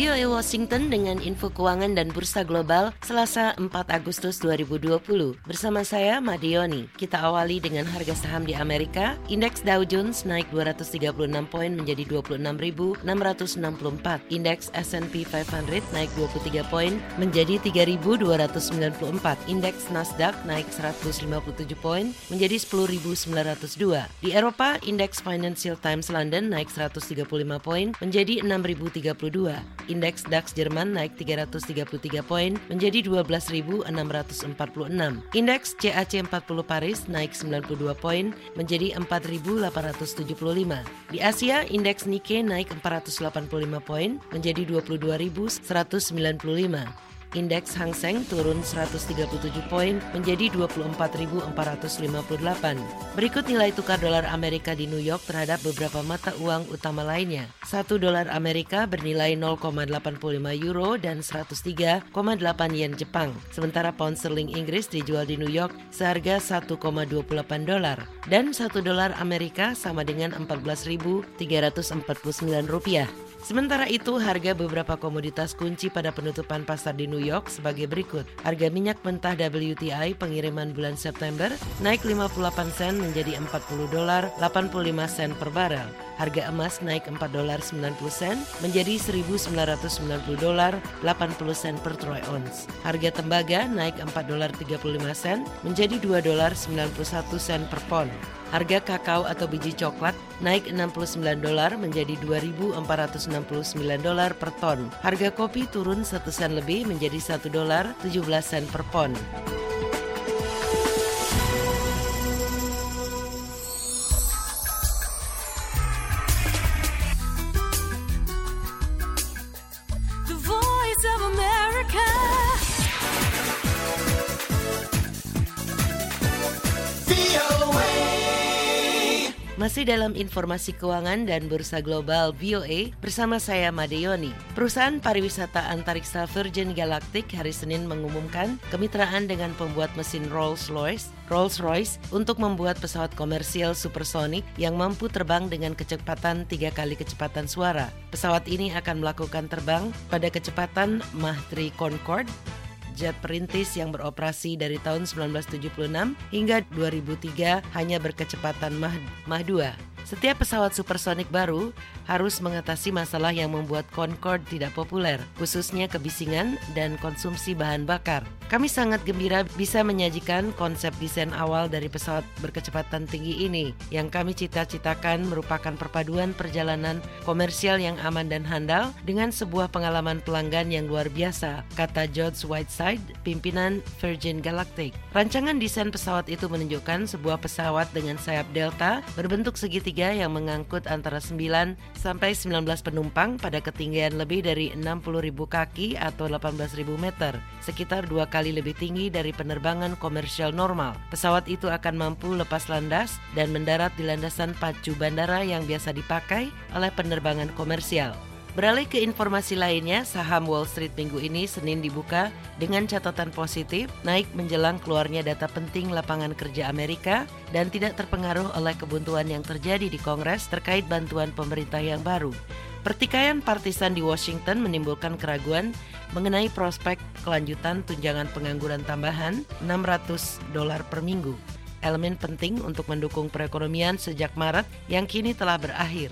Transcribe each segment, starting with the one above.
VOA Washington dengan info keuangan dan bursa global Selasa 4 Agustus 2020. Bersama saya Madioni. Kita awali dengan harga saham di Amerika. Indeks Dow Jones naik 236 poin menjadi 26.664. Indeks S&P 500 naik 23 poin menjadi 3.294. Indeks Nasdaq naik 157 poin menjadi 10.902. Di Eropa, indeks Financial Times London naik 135 poin menjadi 6.032. Indeks DAX Jerman naik 333 poin menjadi 12.646. Indeks CAC 40 Paris naik 92 poin menjadi 4.875. Di Asia, indeks Nikkei naik 485 poin menjadi 22.195. Indeks Hang Seng turun 137 poin menjadi 24.458. Berikut nilai tukar dolar Amerika di New York terhadap beberapa mata uang utama lainnya. 1 dolar Amerika bernilai 0,85 euro dan 103,8 yen Jepang. Sementara pound sterling Inggris dijual di New York seharga 1,28 dolar dan 1 dolar Amerika sama dengan 14.349 rupiah. Sementara itu, harga beberapa komoditas kunci pada penutupan pasar di New York sebagai berikut. Harga minyak mentah WTI pengiriman bulan September naik 58 sen menjadi 40 dolar 85 sen per barel. Harga emas naik 4 dolar 90 sen menjadi 1990 dolar 80 sen per troy ounce. Harga tembaga naik 4 dolar 35 sen menjadi 2 dolar 91 sen per pon. Harga kakao atau biji coklat naik 69 dolar menjadi 2.469 dolar per ton. Harga kopi turun 1 sen lebih menjadi 1 dolar 17 sen per pon. Masih dalam informasi keuangan dan bursa global VOA bersama saya Madeoni. Perusahaan pariwisata antariksa Virgin Galactic hari Senin mengumumkan kemitraan dengan pembuat mesin Rolls-Royce Rolls-Royce untuk membuat pesawat komersial supersonik yang mampu terbang dengan kecepatan tiga kali kecepatan suara. Pesawat ini akan melakukan terbang pada kecepatan Mach 3 Concorde jet perintis yang beroperasi dari tahun 1976 hingga 2003 hanya berkecepatan Mach, Mach 2. Setiap pesawat supersonik baru harus mengatasi masalah yang membuat Concorde tidak populer, khususnya kebisingan dan konsumsi bahan bakar. Kami sangat gembira bisa menyajikan konsep desain awal dari pesawat berkecepatan tinggi ini yang kami cita-citakan merupakan perpaduan perjalanan komersial yang aman dan handal dengan sebuah pengalaman pelanggan yang luar biasa, kata George Whiteside, pimpinan Virgin Galactic. Rancangan desain pesawat itu menunjukkan sebuah pesawat dengan sayap delta berbentuk segitiga yang mengangkut antara 9 sampai 19 penumpang pada ketinggian lebih dari 60.000 kaki atau 18.000 meter, sekitar dua kali lebih tinggi dari penerbangan komersial normal. Pesawat itu akan mampu lepas landas dan mendarat di landasan pacu bandara yang biasa dipakai oleh penerbangan komersial. Beralih ke informasi lainnya, saham Wall Street minggu ini Senin dibuka dengan catatan positif, naik menjelang keluarnya data penting lapangan kerja Amerika dan tidak terpengaruh oleh kebuntuan yang terjadi di Kongres terkait bantuan pemerintah yang baru. Pertikaian partisan di Washington menimbulkan keraguan mengenai prospek kelanjutan tunjangan pengangguran tambahan 600 dolar per minggu. Elemen penting untuk mendukung perekonomian sejak Maret yang kini telah berakhir.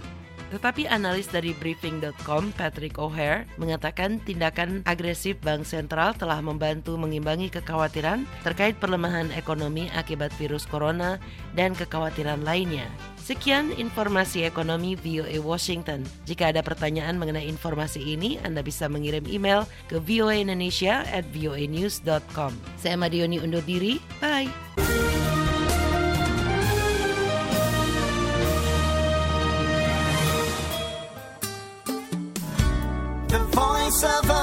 Tetapi analis dari briefing.com Patrick O'Hare mengatakan tindakan agresif bank sentral telah membantu mengimbangi kekhawatiran terkait pelemahan ekonomi akibat virus corona dan kekhawatiran lainnya. Sekian informasi ekonomi VOA Washington. Jika ada pertanyaan mengenai informasi ini, Anda bisa mengirim email ke voaindonesia at voanews.com. Saya Madioni undur diri. Bye. myself